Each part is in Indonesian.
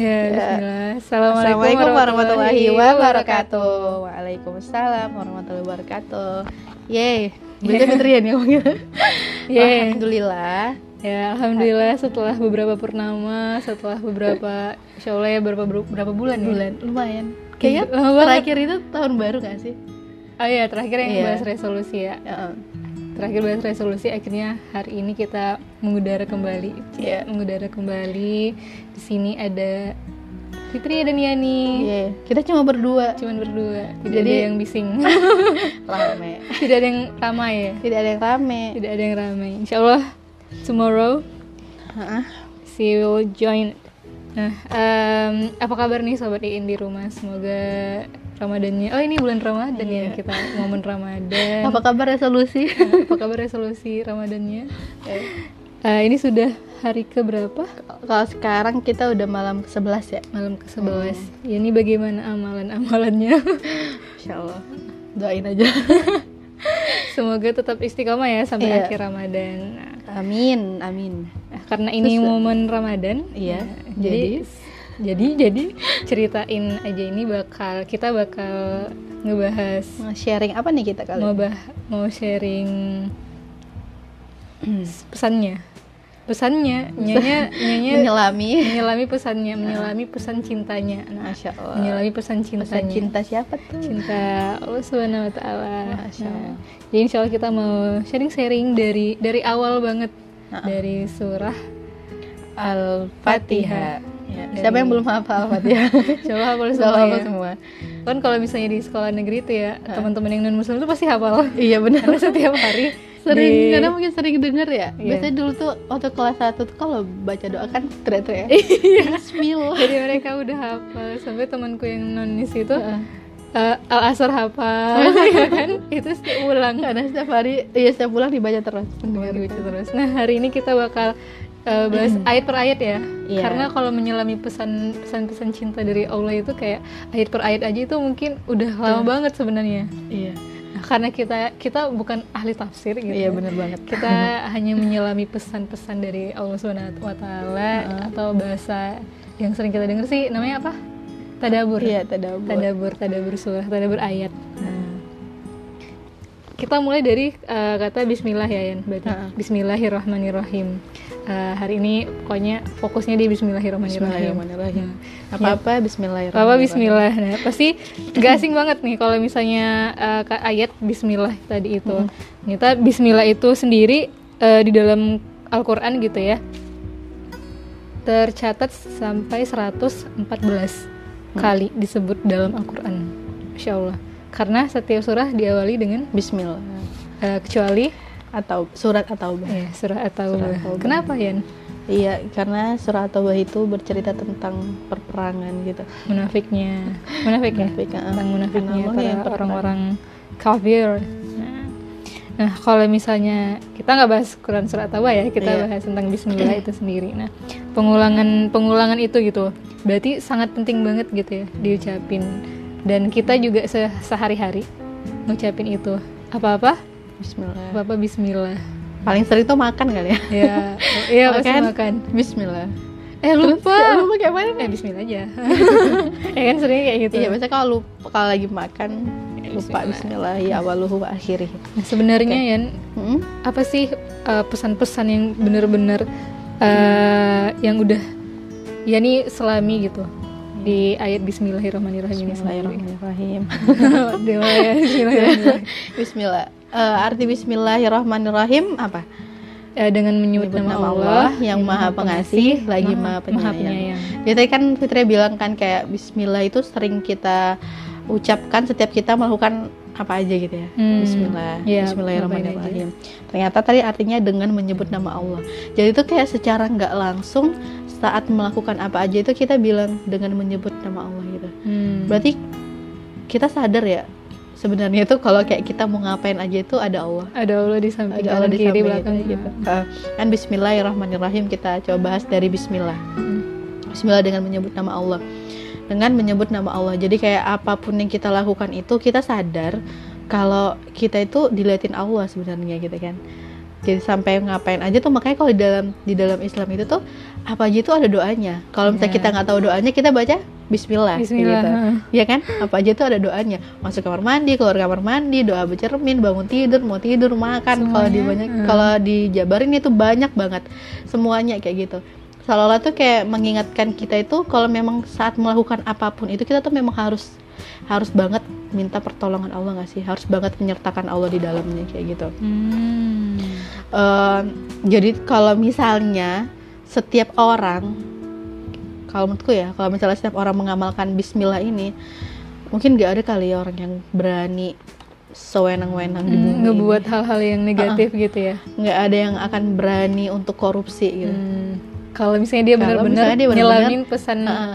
Ya, bismillah. Assalamualaikum, Assalamualaikum warahmatullahi wabarakatuh. Waalaikumsalam warahmatullahi wabarakatuh. Yeay, beda Fitri ya nih ngomongnya. Yeay. Alhamdulillah. Ya, alhamdulillah setelah beberapa purnama, setelah beberapa insya Allah ya berapa berapa bulan ya? Bulan lumayan. Kayaknya terakhir itu tahun baru gak sih? Oh iya, terakhir yang Iya. bahas resolusi ya. Heeh. Terakhir bahas resolusi akhirnya hari ini kita mengudara kembali. Iya. Mengudara kembali. Di sini ada Fitri dan Yani. Yeay, kita cuma berdua. Cuman berdua, tidak Jadi- ada yang bising. Rame. tidak ada yang ramai ya. Tidak ada yang rame. Tidak ada yang ramai. Insya Allah tomorrow Heeh. she will join. Nah, em, apa kabar nih sobat Iin di rumah? Semoga Ramadannya. Oh ini bulan Ramadan ya kita momen Ramadan. Apa kabar resolusi? Nah, apa kabar resolusi Ramadannya? Eh, ini sudah hari ke berapa? Kalau sekarang kita udah malam ke-11 ya. Malam ke 11 Ya ini bagaimana amalan-amalannya? Insya Allah. Doain aja. Semoga tetap istiqomah ya sampai Iya. akhir Ramadan. Nah, Amin, amin. Nah, karena ini momen Ramadan, Iya, ya, jadi jadi jadi ceritain aja ini bakal kita bakal ngebahas Mau sharing apa nih kita kali? mau bah mau sharing pesannya pesannya nyonya nyonya Menyelami. menyelami pesannya menyelami pesan cintanya nah, Masya Allah. menyelami pesan Pesan cintanya cinta siapa tuh? cinta Allah subhanahu wa taala. Nah, jadi insya Allah kita mau sharing-sharing dari dari awal banget Nah. dari surah Al-Fatihah. Ya, Dari- Siapa yang belum hafal Al-Fatihah? coba hafal semua hafal ya. semua. kan kalau misalnya di sekolah negeri itu ya teman-teman yang non muslim itu pasti hafal Iya benar. karena setiap hari Sering, di- karena mungkin sering denger ya. Iya. Biasanya dulu tuh waktu kelas 1 tuh kalau baca doa kan teriak-teriak. Iya. Bismillah. jadi mereka udah hafal sampai temanku yang nonis itu Heeh. eh, al asar hafal ya kan itu setiap ulang Karena setiap hari, iya setiap pulang dibaca terus. Gitu terus. Nah hari ini kita bakal uh, bahas ayat per ayat ya. Iya. Karena kalau menyelami pesan pesan-pesan cinta dari Allah itu kayak ayat per ayat aja itu mungkin udah lama banget sebenarnya. Iya. Nah, karena kita kita bukan ahli tafsir gitu. Iya benar banget. Kita hanya menyelami pesan-pesan dari Allah Subhanahu wa taala atau bahasa yang sering kita dengar sih namanya apa? Tadabur. Iya, tadabur. Tadabur, tadabur surah, tadabur ayat. Kita mulai dari uh, kata Bismillah ya Yan. Berarti Heeh. Bismillahirrahmanirrahim. Uh, hari ini pokoknya fokusnya di Bismillahirrahmanirrahim. Bismillahirrahmanirrahim. Nah, Apa-apa Apa bismillahirrahmanirrahim. Bismillah. Nah, pasti gak asing banget nih kalau misalnya uh, ayat Bismillah tadi itu. Ternyata Bismillah itu sendiri uh, di dalam Al-Qur'an gitu ya. Tercatat sampai 114 kali disebut dalam Al-Qur'an. Masya Allah. Karena setiap surah diawali dengan Bismillah. uh, kecuali Atau surat atau ya, surah atau. Kenapa Yan? Iya, karena surah At-Taubah itu bercerita tentang perperangan gitu. Munafiknya. Munafik ya? Munafik, heeh. tentang munafiknya para orang-orang kafir. Nah, nah, kalau misalnya kita nggak bahas Quran surat Taubah ya, kita Iya. bahas tentang Bismillah itu sendiri. Nah, pengulangan pengulangan itu gitu, berarti sangat penting banget gitu ya diucapin. Dan kita juga se- sehari-hari ngucapin itu apa-apa, Bismillah. apa-apa Bismillah. Paling sering tuh makan kali ya. Ya, iya pasti Makan. Bismillah. Eh lupa. Terus, lupa kayak mana? Eh Bismillah aja. ya kan sering kayak gitu. Iya, biasanya kalau lupa kalau lagi makan lupa Bismillah. Bismillah ya awaluhu wa akhirih. Nah, sebenarnya Yan, Hmm? apa sih uh, pesan-pesan yang bener-bener uh, yang udah ya nih selami gitu di ayat Bismillahirrahmanirrahim. Bismillahirrahmanirrahim. Dewa ya Bismillahirrahmanirrahim. Bismillah. Eh, arti Bismillahirrahmanirrahim apa? Eh, dengan menyebut Menyebut nama Allah yang Maha Pengasih, lagi Maha Maha Penyayang. Jadi kan Fitri bilang kan kayak Bismillah itu sering kita ucapkan setiap kita melakukan apa aja gitu ya. Hmm, Bismillah. iya, Bismillahirrahmanirrahim. Ternyata tadi artinya dengan menyebut nama Allah. Jadi itu kayak secara nggak langsung saat melakukan apa aja itu kita bilang dengan menyebut nama Allah gitu. Hmm. Berarti kita sadar ya sebenarnya itu kalau kayak kita mau ngapain aja itu ada Allah. ada Allah di samping Ada Allah di kiri belakang gitu. Uh, kan Bismillahirrahmanirrahim kita coba bahas dari Bismillah. Hmm. Bismillah dengan menyebut nama Allah. Dengan menyebut nama Allah. Jadi kayak apa pun yang kita lakukan itu kita sadar kalau kita itu diliatin Allah sebenarnya gitu kan. jadi sampai ngapain aja tuh makanya kalau di dalam di dalam Islam itu tuh apa aja itu ada doanya kalau misalnya Iya. kita nggak tahu doanya kita baca Bismillah, Bismillah, gitu. ya kan? Apa aja tuh ada doanya. Masuk kamar mandi keluar kamar mandi doa bercermin bangun tidur mau tidur makan. Kalau di banyak hmm. kalau dijabarin itu banyak banget. Semuanya kayak gitu. Seolah-olah tuh kayak mengingatkan kita itu kalau memang saat melakukan apa pun itu kita tuh memang harus harus banget minta pertolongan Allah nggak sih? Harus banget menyertakan Allah di dalamnya kayak gitu. Hmm. Ehm, jadi kalau misalnya setiap orang kalau menurutku ya kalau misalnya setiap orang mengamalkan Bismillah ini mungkin gak ada kali ya orang yang berani sewenang-wenang di Hmm, bumi ngebuat hal-hal yang negatif gitu ya. nggak ada yang akan berani untuk korupsi gitu Hmm. Kalau misalnya dia benar-benar nyelamin pesan Heeh.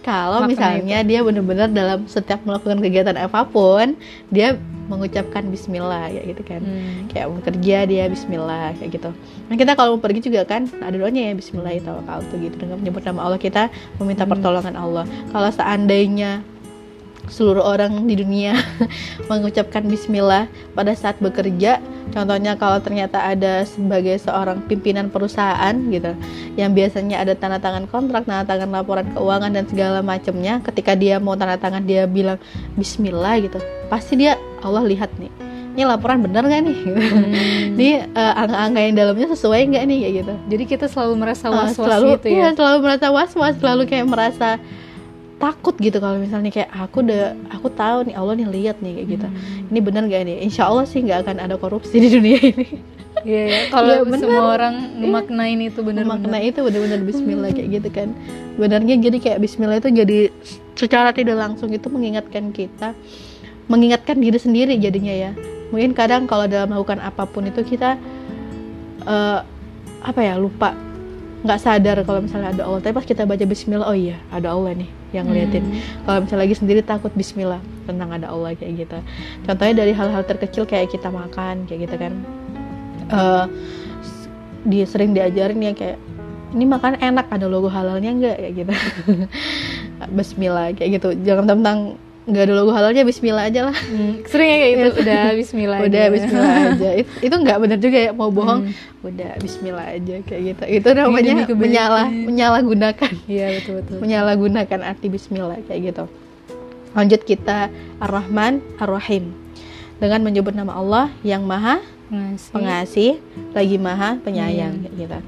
Kalau misalnya dia benar-benar dalam setiap melakukan kegiatan apa pun, dia mengucapkan Bismillah ya gitu kan. Hmm. Kayak mau kerja dia Bismillah kayak gitu. Nah kita kalau mau pergi juga kan ada doanya ya Bismillah tuh gitu dengan menyebut nama Allah kita meminta Hmm. pertolongan Allah. Kalau seandainya seluruh orang di dunia mengucapkan Bismillah pada saat bekerja, contohnya kalau ternyata ada sebagai seorang pimpinan perusahaan gitu, yang biasanya ada tanda tangan kontrak, tanda tangan laporan keuangan dan segala macamnya, ketika dia mau tanda tangan dia bilang Bismillah gitu, pasti dia Allah lihat nih, ini laporan benar nggak nih? Hmm. Ini eh, angka-angka yang dalamnya sesuai nggak nih kayak gitu? Jadi kita selalu merasa Uh, was-was selalu gitu iya, ya. selalu merasa was-was selalu kayak merasa takut gitu kalau misalnya kayak aku udah aku tahu nih Allah nih lihat nih kayak gitu Hmm. ini benar gak nih Insya Allah sih nggak akan ada korupsi di dunia ini Iya ya. Kalau Iya, bener. semua orang memaknain itu benar-benar. makna itu benar-benar Bismillah kayak gitu kan benarnya jadi kayak Bismillah itu jadi secara tidak langsung itu mengingatkan kita mengingatkan diri sendiri jadinya ya mungkin kadang kalau dalam melakukan apa pun itu kita eh, apa ya lupa nggak sadar kalau misalnya ada Allah tapi pas kita baca Bismillah oh iya ada Allah nih yang ngeliatin. Hmm. kalau misalnya lagi sendiri takut Bismillah tentang ada Allah kayak gitu. Contohnya dari hal-hal terkecil kayak kita makan kayak gitu kan. Eh, s- dia sering diajarin ya kayak ini makan enak ada logo halalnya enggak kayak gitu. Bismillah kayak gitu. Jangan tentang nggak ada logo halalnya Bismillah aja lah Hmm, Sering ya kayak itu udah Bismillah. udah aja. Bismillah aja itu, itu nggak benar juga ya mau bohong Hmm. udah Bismillah aja kayak gitu itu namanya menyalah menyalahgunakan Iya betul betul. menyalahgunakan arti Bismillah kayak gitu. Lanjut kita Ar-Rahman Ar-Rahim dengan menyebut nama Allah yang Maha Ngasih. Pengasih lagi Maha Penyayang Hmm. kayak gitu.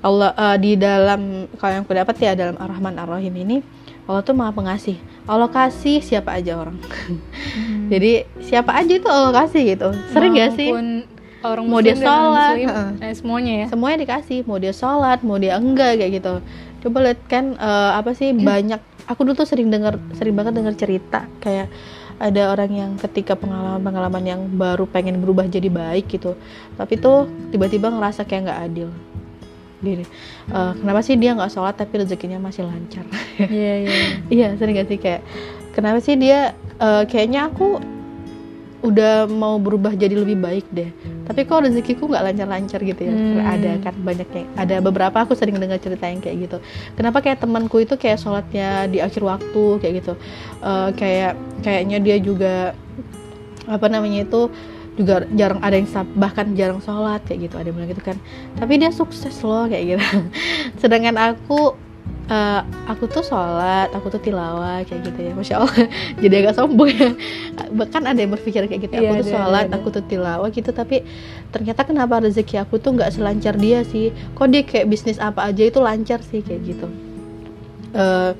Allah eh, di dalam kalau yang aku dapat ya dalam Ar-Rahman Ar-Rahim ini Allah tuh Maha Pengasih. Allah kasih siapa aja orang. Hmm. Jadi siapa aja itu Allah kasih gitu. Sering gak sih? Maupun orang Mau dia sholat, muslim, heeh. eh, semuanya ya. semuanya dikasih mau dia sholat mau dia enggak kayak gitu coba lihat kan eh, apa sih banyak aku dulu tuh sering dengar sering banget dengar cerita kayak ada orang yang ketika pengalaman-pengalaman yang baru pengen berubah jadi baik gitu tapi tuh tiba-tiba ngerasa kayak nggak adil gini eh, kenapa sih dia nggak sholat tapi rezekinya masih lancar? Iya iya. iya. Sering gak sih kayak kenapa sih dia eh, kayaknya aku udah mau berubah jadi lebih baik deh. Tapi kok rezekiku nggak lancar-lancar gitu ya? Hmm. ada kan banyak yang ada beberapa aku sering dengar cerita yang kayak gitu. Kenapa kayak temanku itu kayak sholatnya di akhir waktu kayak gitu? Eh, kayak kayaknya dia juga apa namanya itu juga jarang ada yang sab- bahkan jarang sholat kayak gitu. Ada yang bilang gitu kan tapi dia sukses loh kayak gitu. Sedangkan aku eh, aku tuh sholat aku tuh tilawah kayak gitu ya. Masya allah jadi agak sombong ya. Bahkan ada yang berpikir kayak gitu Iya, aku tuh ada, sholat ada, ada. aku tuh tilawah gitu. Tapi ternyata kenapa rezeki aku tuh nggak selancar dia sih? Kok dia kayak bisnis apa aja itu lancar sih kayak gitu Eh,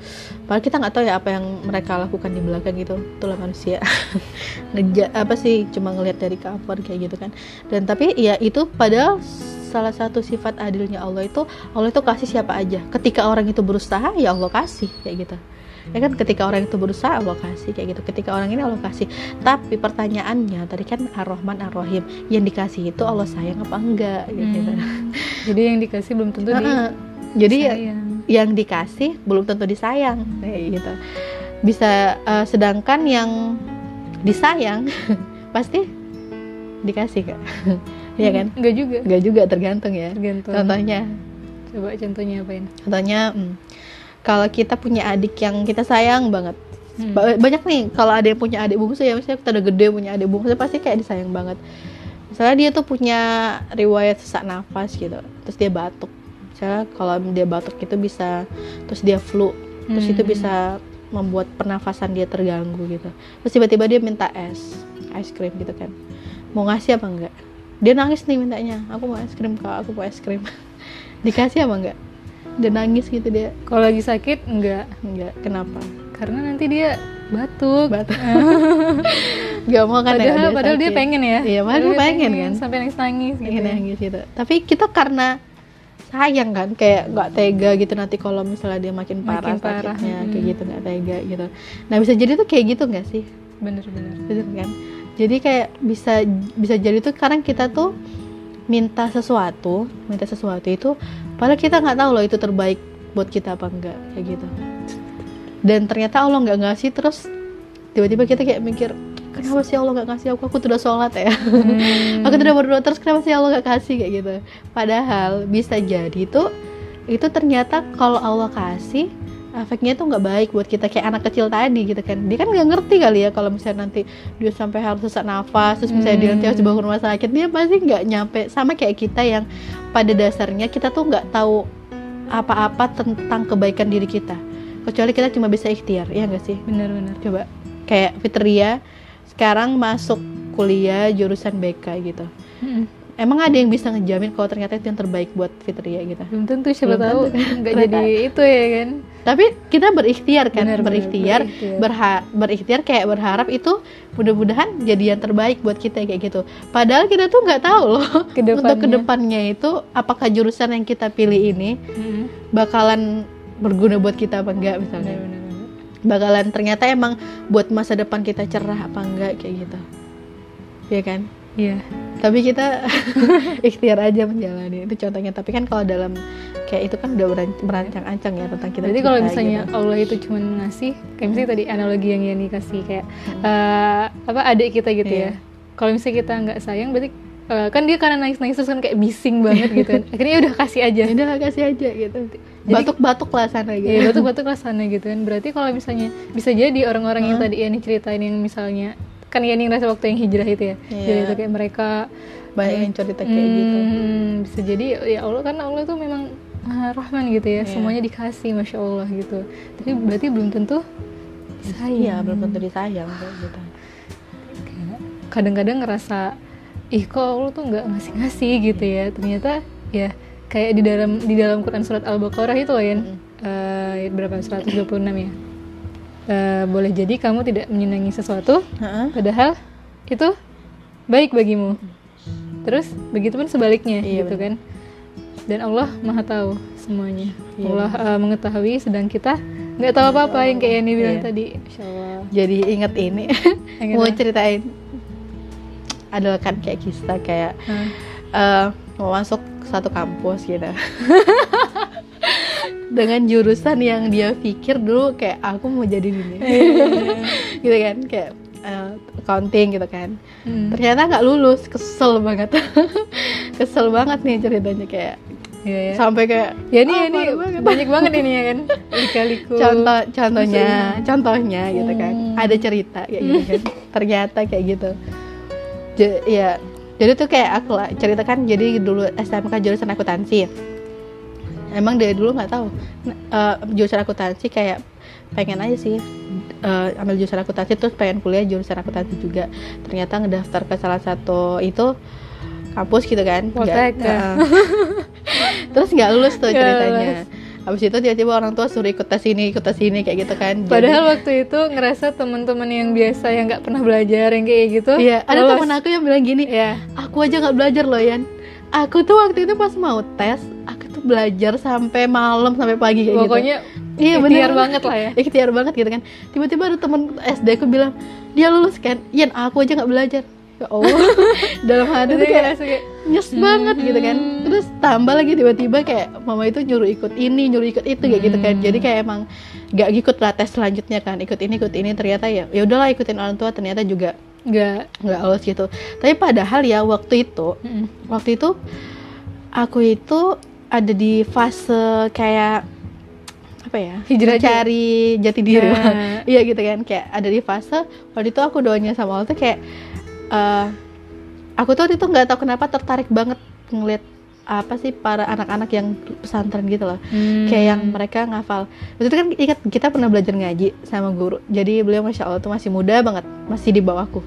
padahal kita nggak tahu ya apa yang mereka lakukan di belakang gitu itulah manusia. Ngeja, apa sih cuma ngelihat dari cover kayak gitu kan. Dan tapi ya itu padahal salah satu sifat adilnya Allah itu Allah itu kasih siapa aja. Ketika orang itu berusaha ya Allah kasih kayak gitu. Ya kan ketika orang itu berusaha Allah kasih kayak gitu. Ketika orang ini Allah kasih. Tapi pertanyaannya tadi kan Ar-Rahman Ar-Rahim yang dikasih itu Allah sayang apa enggak gitu Hmm. Jadi yang dikasih belum tentu di Heeh. jadi ya sayang. Yang dikasih belum tentu disayang kayak gitu bisa eh, sedangkan yang disayang pasti dikasih kak Iya kan Enggak juga. nggak juga tergantung ya Tergantung. contohnya Coba contohnya apain? contohnya hmm, kalau kita punya adik yang kita sayang banget Hmm. Ba- banyak nih kalau ada yang punya adik bungsu ya misalnya kita udah gede punya adik bungsu pasti kayak disayang banget misalnya dia tuh punya riwayat sesak nafas gitu terus dia batuk misalnya kalau dia batuk itu bisa terus dia flu terus itu Hmm. bisa membuat pernafasan dia terganggu gitu. Terus tiba-tiba dia minta es es krim gitu kan. Mau ngasih apa enggak? Dia nangis nih mintanya aku mau es krim kak aku mau es krim. Dikasih apa enggak? Dia nangis gitu dia. Kalau lagi sakit enggak. Enggak kenapa? Karena nanti dia batuk. Batuk. Nggak mau kan ya, padahal padahal dia sakit. pengen ya. Iya padahal dia pengen kan. sampai nangis nangis gitu pengen ya. nangis gitu. Tapi kita karena sayang kan kayak nggak tega gitu nanti kalau misalnya dia makin parah, Makin parah, sakitnya mm. kayak gitu nggak tega gitu. Nah bisa jadi tuh kayak gitu nggak sih? Bener-bener kan? Jadi kayak bisa bisa jadi tuh sekarang kita tuh minta sesuatu minta sesuatu itu padahal kita nggak tahu loh itu terbaik buat kita apa enggak kayak gitu. Dan ternyata Allah nggak ngasih terus tiba-tiba kita kayak mikir kenapa sih Allah nggak kasih aku? Aku tuh udah sholat ya. Hmm. aku tuh udah berdoa. Terus kenapa sih Allah nggak kasih? Kayak gitu. Padahal bisa jadi tuh itu ternyata kalau Allah kasih efeknya tuh nggak baik buat kita. Kayak anak kecil tadi gitu kan. Dia kan nggak ngerti kali ya kalau misalnya nanti dia sampai harus sesak nafas terus misalnya dia nanti harus dibawa ke rumah sakit. Dia pasti nggak nyampe. Sama kayak kita yang pada dasarnya kita tuh nggak tahu apa-apa tentang kebaikan diri kita. Kecuali kita cuma bisa ikhtiar ya nggak sih? Bener-bener coba kayak Fitria sekarang masuk kuliah jurusan BK gitu Mm-mm. emang ada yang bisa ngejamin kalau ternyata itu yang terbaik buat Fitria gitu belum tentu siapa Belum tahu tentu. nggak jadi itu ya kan tapi kita berikhtiar kan benar, berikhtiar berikhtiar. berha- berikhtiar kayak berharap itu mudah-mudahan jadi yang terbaik buat kita kayak gitu padahal kita tuh nggak tahu loh Ke depannya. untuk ke depannya itu apakah jurusan yang kita pilih ini Mm-mm. bakalan berguna buat kita apa enggak misalnya bener-bener bakalan ternyata emang buat masa depan kita cerah apa enggak kayak gitu ya kan iya tapi kita ikhtiar aja menjalani itu contohnya tapi kan kalau dalam kayak itu kan udah berancang-ancang ya tentang kita Berarti kalau misalnya gitu. Allah itu cuma ngasih, kayak misalnya tadi analogi yang Yani kasih kayak eh, apa adik kita gitu Hmm. Iya. ya. Kalau misalnya kita nggak sayang, berarti eh, kan dia karena nangis nangis terus kan kayak bising banget gitu kan. Akhirnya ya udah kasih aja. ya udah kasih aja gitu batuk-batuk lah sana gitu Iya batuk-batuk lah sana gitu kan. Berarti kalau misalnya bisa jadi orang-orang yang tadi Yani ceritain yang misalnya kan Yani ngerasa waktu yang hijrah itu ya. Iya. Jadi itu kayak mereka banyak yang cerita kayak gitu Hmm, bisa jadi ya Allah kan Allah tuh memang Maha Rahman gitu ya, Iya. semuanya dikasih, masya Allah gitu. Tapi berarti belum tentu disayang. iya belum tentu disayang gitu Kadang-kadang ngerasa, ih kok Allah tuh nggak ngasih-ngasih gitu ya. Ternyata ya kayak di dalam di dalam Quran surat Al-Baqarah itu loh ya, Mm. ayat berapa 126 ya. Eh, boleh jadi kamu tidak menyenangi sesuatu, padahal itu baik bagimu. Terus begitupun sebaliknya Iya, gitu kan. Dan Allah Maha tahu semuanya. Iya, Allah eh, mengetahui sedang kita nggak tahu apa-apa yang kayak Yani bilang Iya. tadi. Insya Allah. jadi inget ini mau apa? ceritain adalah kan kayak kisah kayak Hah. eh, mau masuk satu kampus gitu dengan jurusan yang dia pikir dulu kayak aku mau jadi ini gitu kan kayak eh, accounting gitu kan Hmm. ternyata nggak lulus kesel banget kesel banget nih ceritanya kayak Iya ya. sampai kayak Ya ini "Ah, ini banget." banyak banget ini ya kan. Lika-liku. contoh contohnya contohnya gitu kan Hmm. ada cerita kayak gitu kan ternyata kayak gitu Ja- ya jadi tuh kayak aku lah ceritakan jadi dulu SMK jurusan akuntansi. Emang dari dulu nggak tahu. Eh, jurusan akuntansi kayak pengen aja sih eh, ambil jurusan akuntansi terus pengen kuliah jurusan akuntansi juga. Ternyata ngedaftar ke salah satu itu kampus gitu kan. Nggak- Poltek, ya. Terus nggak lulus tuh Nggak ceritanya habis itu tiba-tiba orang tua suruh ikut tes ini ikut tes ini kayak gitu kan Jadi- Padahal waktu itu ngerasa teman-teman yang biasa yang nggak pernah belajar yang kayak gitu. Iya, ada temen aku yang bilang gini, Ya. aku aja nggak belajar loh Yan. Aku tuh waktu itu pas mau tes, aku tuh belajar sampai malam sampai pagi kayak Pokoknya gitu. Iya bener. banget lah ya. Ikhtiar banget gitu kan. Tiba-tiba ada temen SD aku bilang, dia lulus kan, Yan aku aja nggak belajar. Ya Allah, dalam hati tuh kayak nyes banget gitu kan. Terus tambah lagi tiba-tiba kayak mama itu nyuruh ikut ini, nyuruh ikut itu kayak gitu kan. Hmm. Jadi kayak emang nggak ikut tes selanjutnya kan, ikut ini ikut ini ternyata ya ya udahlah ikutin orang tua ternyata juga nggak. nggak lolos gitu tapi padahal ya waktu itu Mm-mm. waktu itu aku itu ada di fase kayak apa ya Hijrah cari jati diri Nah. iya gitu kan kayak ada di fase waktu itu aku doanya sama Allah tuh kayak eh, aku tuh waktu itu nggak tahu kenapa tertarik banget ngeliat apa sih para anak-anak yang pesantren gitu loh. Hmm. kayak yang mereka ngafal. Waktu itu kan ingat kita pernah belajar ngaji sama guru. Jadi beliau masya allah tuh masih muda banget masih di bawahku.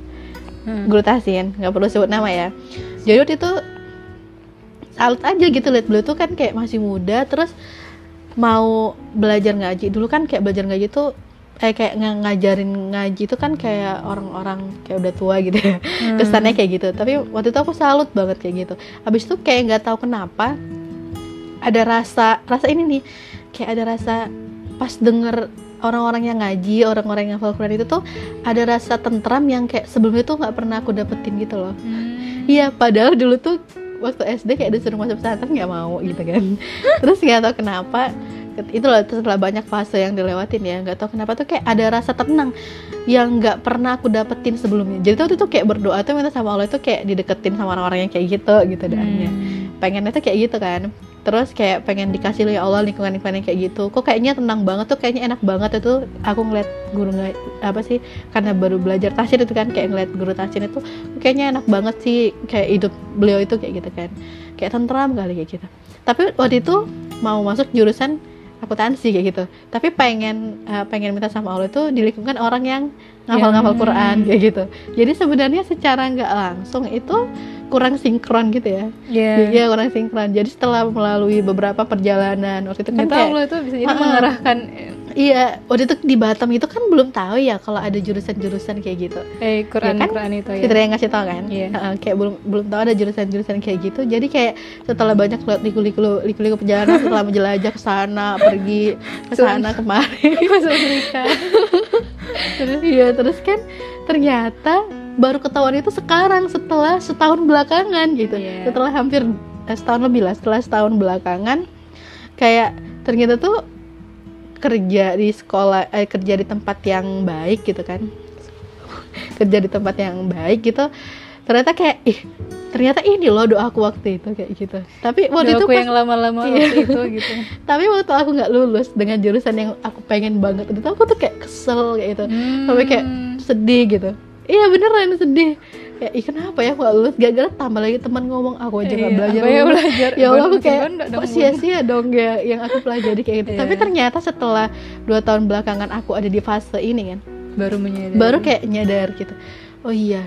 Hmm. guru tahsin nggak perlu sebut nama ya. Jadi waktu itu salut aja gitu lihat beliau tuh kan kayak masih muda terus mau belajar ngaji. Dulu kan kayak belajar ngaji tuh eh kayak ng- ngajarin ngaji itu kan kayak orang-orang kayak udah tua gitu ya. Hmm. kesannya kayak gitu. Tapi waktu itu aku salut banget kayak gitu. Habis itu kayak nggak tahu kenapa ada rasa rasa ini nih kayak ada rasa pas denger orang-orang yang ngaji orang-orang yang hafal Quran itu tuh ada rasa tentram yang kayak sebelumnya tuh nggak pernah aku dapetin gitu loh. Hmm. iya padahal dulu tuh waktu SD kayak disuruh masuk pesantren nggak mau gitu kan. Terus nggak tahu kenapa itu loh setelah banyak fase yang dilewatin ya. Nggak tahu kenapa tuh kayak ada rasa tenang yang nggak pernah aku dapetin sebelumnya. Jadi tuh waktu itu kayak berdoa tuh minta sama Allah itu kayak dideketin sama orang-orang yang kayak gitu gitu doanya Hmm. pengennya tuh kayak gitu kan. Terus kayak pengen dikasih ya Allah lingkungan-lingkungan yang kayak gitu. Kok kayaknya tenang banget tuh kayaknya enak banget itu. Aku ngeliat guru apa sih karena baru belajar tasir itu kan kayak ngeliat guru tasir itu kayaknya enak banget sih kayak hidup beliau itu kayak gitu kan. Kayak tentram kali kayak gitu. Tapi waktu itu mau masuk jurusan akuntansi kayak gitu tapi pengen eh, pengen minta sama Allah itu di lingkungan orang yang ngafal-ngafal Yang- Quran kayak gitu jadi sebenarnya secara nggak langsung itu kurang sinkron gitu ya Iya. Iya kurang sinkron. Jadi setelah melalui beberapa perjalanan waktu itu kan kayak, lo itu bisa jadi ah. mengarahkan iya waktu itu di Batam itu kan belum tahu ya kalau ada jurusan-jurusan kayak gitu. eh Quran Ya kan? Quran itu ya. Kita yang ngasih tahu kan. Iya. Heeh, kayak belum belum tahu ada jurusan-jurusan kayak gitu. Jadi kayak setelah banyak lihat liku-liku liku-liku perjalanan setelah menjelajah ke sana, pergi ke sana kemari. Masuk Amerika. terus iya terus kan ternyata baru ketahuan itu sekarang setelah setahun belakangan gitu Iya. setelah hampir eh, setahun lebih lah setelah setahun belakangan kayak ternyata tuh kerja di sekolah eh, kerja di tempat yang baik gitu kan kerja di tempat yang baik gitu ternyata kayak ih ternyata ini loh doaku waktu itu kayak gitu tapi waktu itu Doaku pas yang lama-lama Iya. waktu itu gitu. tapi waktu aku nggak lulus dengan jurusan yang aku pengen banget itu aku tuh kayak kesel kayak gitu sampai kayak Hmm. sedih gitu iya beneran sedih kayak ih kenapa ya gak lulus gara-gara tambah lagi teman ngomong aku aja nggak Iya, belajar ya belajar? ya Allah aku kayak kok sia-sia dong ya yang aku pelajari kayak gitu Iya. tapi ternyata setelah dua tahun belakangan aku ada di fase ini kan baru menyadari. baru kayak nyadar gitu oh iya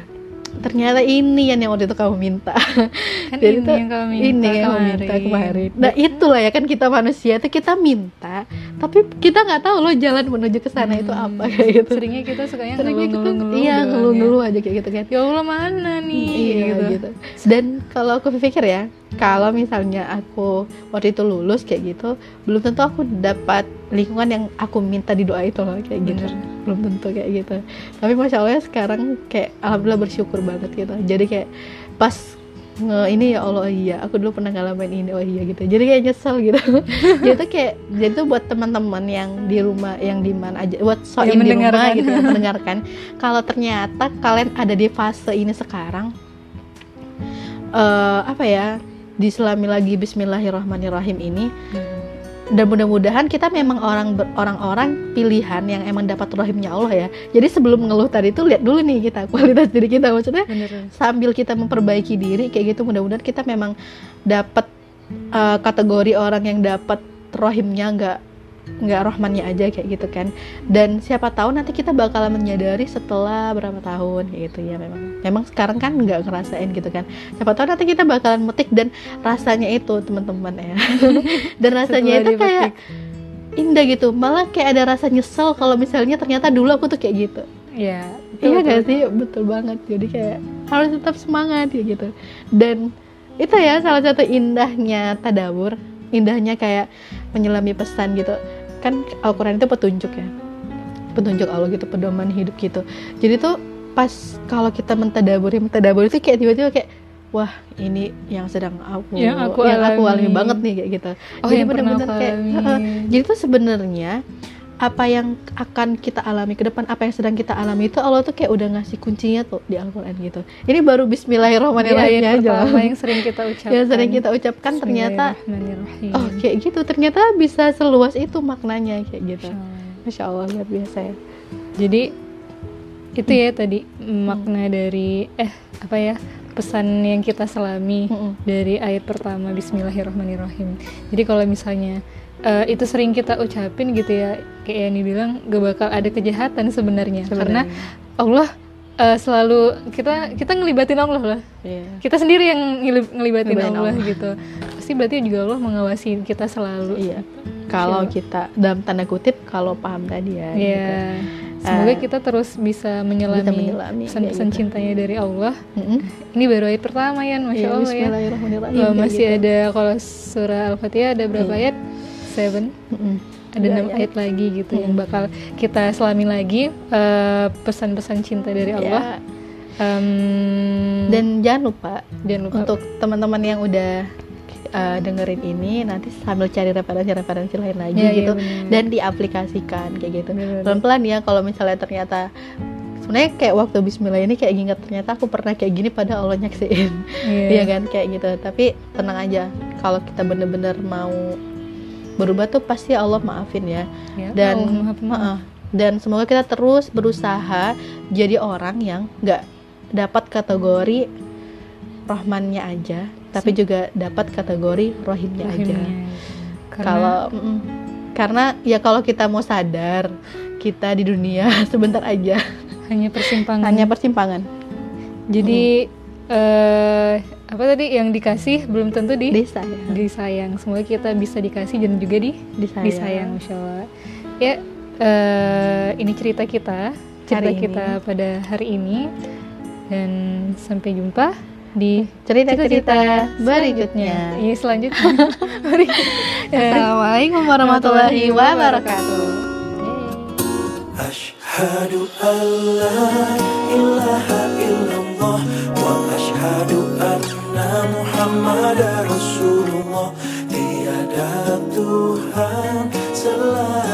ternyata ini yang yang waktu itu kamu minta. Kan Jadi ini tuh yang kamu minta ini yang kamu minta kemarin. Nah itulah ya kan kita manusia itu kita minta tapi kita nggak tahu loh jalan menuju ke sana itu Hmm. apa kayak gitu. Seringnya kita sukanya Seringnya kita ngeluh-ngeluh iya doang ngeluh-ngeluh aja kayak gitu kan. Ya Allah mana nih? Iya gitu. gitu. Dan kalau aku pikir ya, kalau misalnya aku waktu itu lulus kayak gitu, belum tentu aku dapat lingkungan yang aku minta di doa itu loh kayak gitu. Bener. Belum tentu kayak gitu. Tapi masya Allah ya sekarang kayak alhamdulillah bersyukur banget gitu. Jadi kayak pas nge ini ya Allah oh iya aku dulu pernah ngalamin ini oh iya gitu jadi kayak nyesel gitu jadi tuh kayak jadi tuh buat teman-teman yang di rumah yang di mana aja buat soin Yang di rumah gitu yang mendengarkan kalau ternyata kalian ada di fase ini sekarang eh apa ya diselami lagi Bismillahirrahmanirrahim ini dan mudah-mudahan kita memang orang orang-orang pilihan yang emang dapat rahimnya Allah ya. Jadi sebelum ngeluh tadi itu lihat dulu nih kita kualitas diri kita. Maksudnya Bener. sambil kita memperbaiki diri kayak gitu mudah-mudahan kita memang dapat eh, kategori orang yang dapat rohimnya nggak nggak rohmannya aja kayak gitu kan dan siapa tahu nanti kita bakalan menyadari setelah berapa tahun kayak gitu ya memang memang sekarang kan nggak ngerasain gitu kan siapa tahu nanti kita bakalan metik dan rasanya itu teman-teman ya dan rasanya itu kayak indah gitu malah kayak ada rasa nyesel kalau misalnya ternyata dulu aku tuh kayak gitu Iya. Iya betul, gak sih? Betul banget. Jadi kayak harus tetap semangat ya gitu. Dan itu ya salah satu indahnya tadabur, indahnya kayak menyelami pesan gitu. Kan Al-Qur'an itu petunjuk ya. Petunjuk Allah gitu, pedoman hidup gitu. Jadi tuh pas kalau kita mentadaburi, mentadabur itu kayak tiba-tiba kayak wah ini yang sedang aku Yang aku aku alami alami. banget nih kayak gitu. Oh, Jadi yang aku kayak. "Heeh." Jadi tuh sebenarnya apa yang akan kita alami ke depan, apa yang sedang kita alami itu Allah tuh kayak udah ngasih kuncinya tuh di Al-Qur'an gitu. Ini baru bismillahirrahmanirrahim ayat aja. pertama yang sering kita ucapkan. Yang sering kita ucapkan ternyata oh kayak gitu. Ternyata bisa seluas itu maknanya kayak gitu. Masya Allah luar biasa ya. Jadi itu ya tadi makna dari eh apa ya pesan yang kita selami Mm-mm. dari ayat pertama Bismillahirrahmanirrahim. Jadi kalau misalnya eh, itu sering kita ucapin gitu ya, kayak yang dibilang gak bakal ada kejahatan sebenarnya, karena. Allah eh, selalu kita kita ngelibatin Allah lah. Iya. Kita sendiri yang ngeli- ngelibatin Allah, Allah. gitu. Pasti berarti juga Allah mengawasi kita selalu. Iya. Kalau kita dalam tanda kutip kalau paham tadi ya. Iya. gitu. Semoga Eh, kita terus bisa menyelami, bisa menyelami, pesan-pesan gitu. cintanya dari Allah. Mm-mm. Ini baru ayat pertama ya, masya Iya, Allah ya. Uh, masih gitu. ada kalau surah Al-Fatihah ada berapa Iya. ayat? Seven. Ada Iya, enam iya. ayat lagi gitu yang Hmm. bakal kita selami lagi uh, pesan-pesan cinta dari Allah. Ya. Um, Dan jangan lupa jangan lupa untuk teman-teman yang udah uh, dengerin ini nanti sambil cari referensi-referensi lain lagi Ya, iya, gitu bener. dan diaplikasikan kayak gitu. Pelan-pelan ya kalau misalnya ternyata sebenarnya kayak waktu Bismillah ini kayak ingat ternyata aku pernah kayak gini pada Allah nyaksiin Iya. Iya kan kayak gitu tapi tenang aja kalau kita bener-bener mau berubah tuh pasti Allah maafin ya Ya, dan Allah Pemaaf. Heeh. dan semoga kita terus berusaha jadi orang yang nggak dapat kategori rohmannya aja tapi juga dapat kategori rohimnya aja Rahimnya. Karena kalau mm, karena ya kalau kita mau sadar kita di dunia sebentar aja hanya persimpangan. hanya persimpangan Jadi eh apa tadi yang dikasih belum tentu di disayang. Disayang. Semoga kita bisa dikasih dan juga di disayang. Disayang, Masya Allah. Ya, uh, ini cerita kita, cerita hari kita ini. pada hari ini dan sampai jumpa di cerita-cerita berikutnya. Iya, selanjutnya. Assalamualaikum warahmatullahi wabarakatuh. Ashhadu an la ilaha illallah wa ashhadu anna Muhammad Rasulullah Tiada Tuhan selain